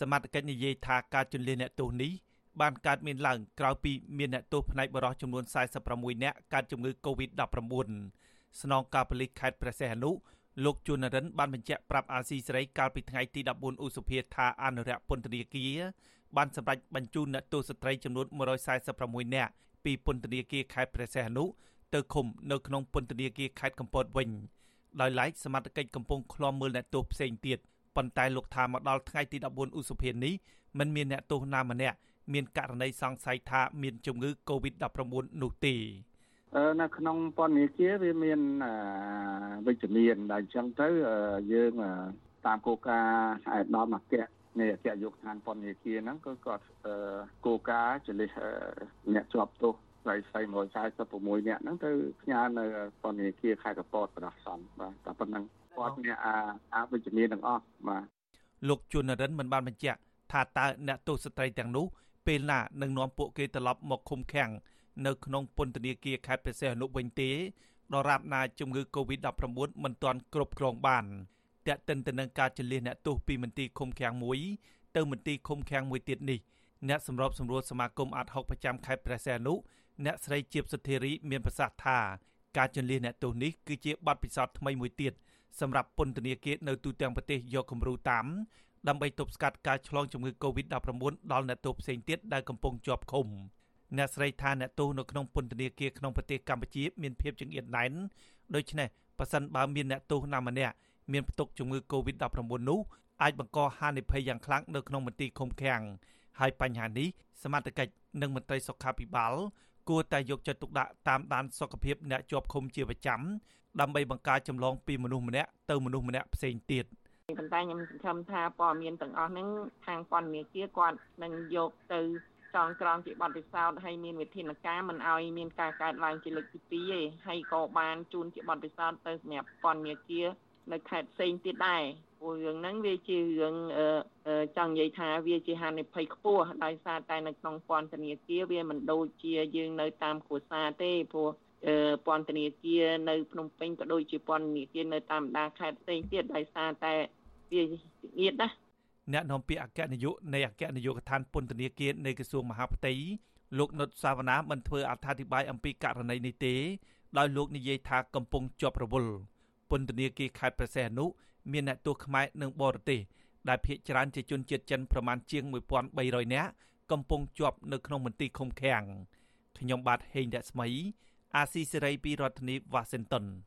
សមត្ថកិច្ចនិយាយថាការជន្លៀសអ្នកទោសនេះបានកើតមានឡើងក្រោយពីមានអ្នកទោសផ្នែកបរិសុទ្ធចំនួន46នាក់កើតជំងឺ Covid-19 ស្នងការប៉ូលីសខេត្តព្រះសីហនុលោកជួននរិនបានបញ្ជាក់ប្រាប់អាស៊ីសេរីកាលពីថ្ងៃទី14ឧសភាថាអនុរិយពន្ធនាគារបានសម្រេចបញ្ជូនអ្នកទោសស្ត្រីចំនួន146នាក់ពីពន្ធនាគារខេត្តព្រះសីហនុទៅឃុំនៅក្នុងពន្ធនាគារខេត្តកំពតវិញដោយឡែកសមត្ថកិច្ចកំពុងឃ្លាំមើលអ្នកទោសផ្សេងទៀត ប៉ុន្តែលោកថាមកដល់ថ្ងៃទី14ឧសភានេះមិនមានអ្នកទោសណាម្នាក់មានករណីសង្ស័យថាមានជំងឺ Covid-19 នោះទេនៅក្នុងពន្ធនាគារវាមានវិជ្ជមានដែលអញ្ចឹងទៅយើងតាមគោលការណ៍ឯកឧត្តមអគ្គនៃអគ្គនាយកដ្ឋានពន្ធនាគារហ្នឹងគឺគាត់គោលការណ៍ចលិះអ្នកជាប់ទោស ស្រីស្រី146នាក់ហ្នឹងទៅផ្ញើនៅពន្ធនាគារខេត្តកពតបដោះសន្នបាទតែប៉ុណ្្នឹងគាត់អ្នកអាវិជ្ជមានទាំងអស់បាទលោកជួននរិនមិនបានបញ្ជាក់ថាតើអ្នកទោសស្ត្រីទាំងនោះពេលណានឹងនាំពួកគេត្រឡប់មកឃុំឃាំងនៅក្នុងពន្ធនាគារខេត្តព្រះសីហនុវិញទេដរាបណាជំងឺ Covid-19 មិនទាន់គ្រប់គ្រងបានតែកតិនទៅនឹងការជលៀសអ្នកទោសពីមន្ទីរឃុំឃាំងមួយទៅមន្ទីរឃុំឃាំងមួយទៀតនេះអ្នកសម្របសម្រួលសមាគមអាត់ហុកប្រចាំខេត្តព្រះសីហនុ អ្នកស្រីជាបសុធារីមានប្រសាសន៍ថាការជលៀសអ្នកទោសនេះគឺជាបទពិសោធន៍ថ្មីមួយទៀតសម្រាប់ពន្ធនាគារនៅទូទាំងប្រទេសយកគំរូតាមដើម្បីទប់ស្កាត់ការឆ្លងជំងឺ Covid-19 ដល់អ្នកទោសផ្សេងទៀតដែលកំពុងជាប់ឃុំអ្នកស្រីថាអ្នកទោសនៅក្នុងពន្ធនាគារក្នុងប្រទេសកម្ពុជាមានភាពចង្អៀតណែនដូច្នេះប៉ះសិនបើមានអ្នកទោសណាម្នាក់មានផ្ទុកជំងឺ Covid-19 នោះអាចបង្កហានិភ័យយ៉ាងខ្លាំងនៅក្នុងមន្ទីរឃុំឃាំងហើយបញ្ហានេះសមត្ថកិច្ចនិងមន្ត្រីសុខាភិបាល គួរតែយកចិត្តទុកដាក់តាមដានសុខភាពអ្នកជាប់ឃុំជាប្រចាំដើម្បីបង្ការចម្លងពីមនុស្សម្នាក់ទៅមនុស្សម្នាក់ផ្សេងទៀតប៉ុន្តែខ្ញុំសង្ឃឹមថាព័ត៌មានទាំងអស់ហ្នឹងខាងពន្ធនាគារគាត់នឹងយកទៅចងក្រងជាបទពិសោធន៍ហើយមានវិធានការមិនឲ្យមានការកើតឡើងជាលើកទី2ទេហើយក៏បានជូនជាបទពិសោធន៍ទៅសម្រាប់ពន្ធនាគារ នៅខេត្តផ្សេងទៀតដែរព្រោះរឿងហ្នឹងវាជារឿងចង់និយាយថាវាជាហានិភ័យខ្ពស់ដោយសារតែនៅក្នុងពន្ធនាគារវាមិនដូចជាយើងនៅតាមគ្រួសារទេព្រោះពន្ធនាគារនៅភ្នំពេញក៏ដូចជាពន្ធនាគារនៅតាមបណ្ដាខេត្តផ្សេងទៀតដោយសារតែវាងៀតណាអ្នកនាំពាក្យអគ្គនាយកនៃអគ្គនាយកដ្ឋានពន្ធនាគារនៃក្រសួងមហាផ្ទៃលោកនុតសាវណ្ណាមិនធ្វើអត្ថាធិប្បាយអំពីករណីនេះទេដោយលោកនិយាយថាកំពុងជាប់រវល់ ពន្ធនាគារខេត្តព្រះសីហនុមានអ្នកទោសខ្មែរនិងបរទេសដែលភ ieck ច្រើនជាជនជាតិចិនប្រមាណជាង1300នាក់កំពុងជាប់នៅក្នុងមន្ទីរឃុំឃាំងខ្ញុំបាទហេងរស្មី អាស៊ីសេរីពីរដ្ឋធានី Washington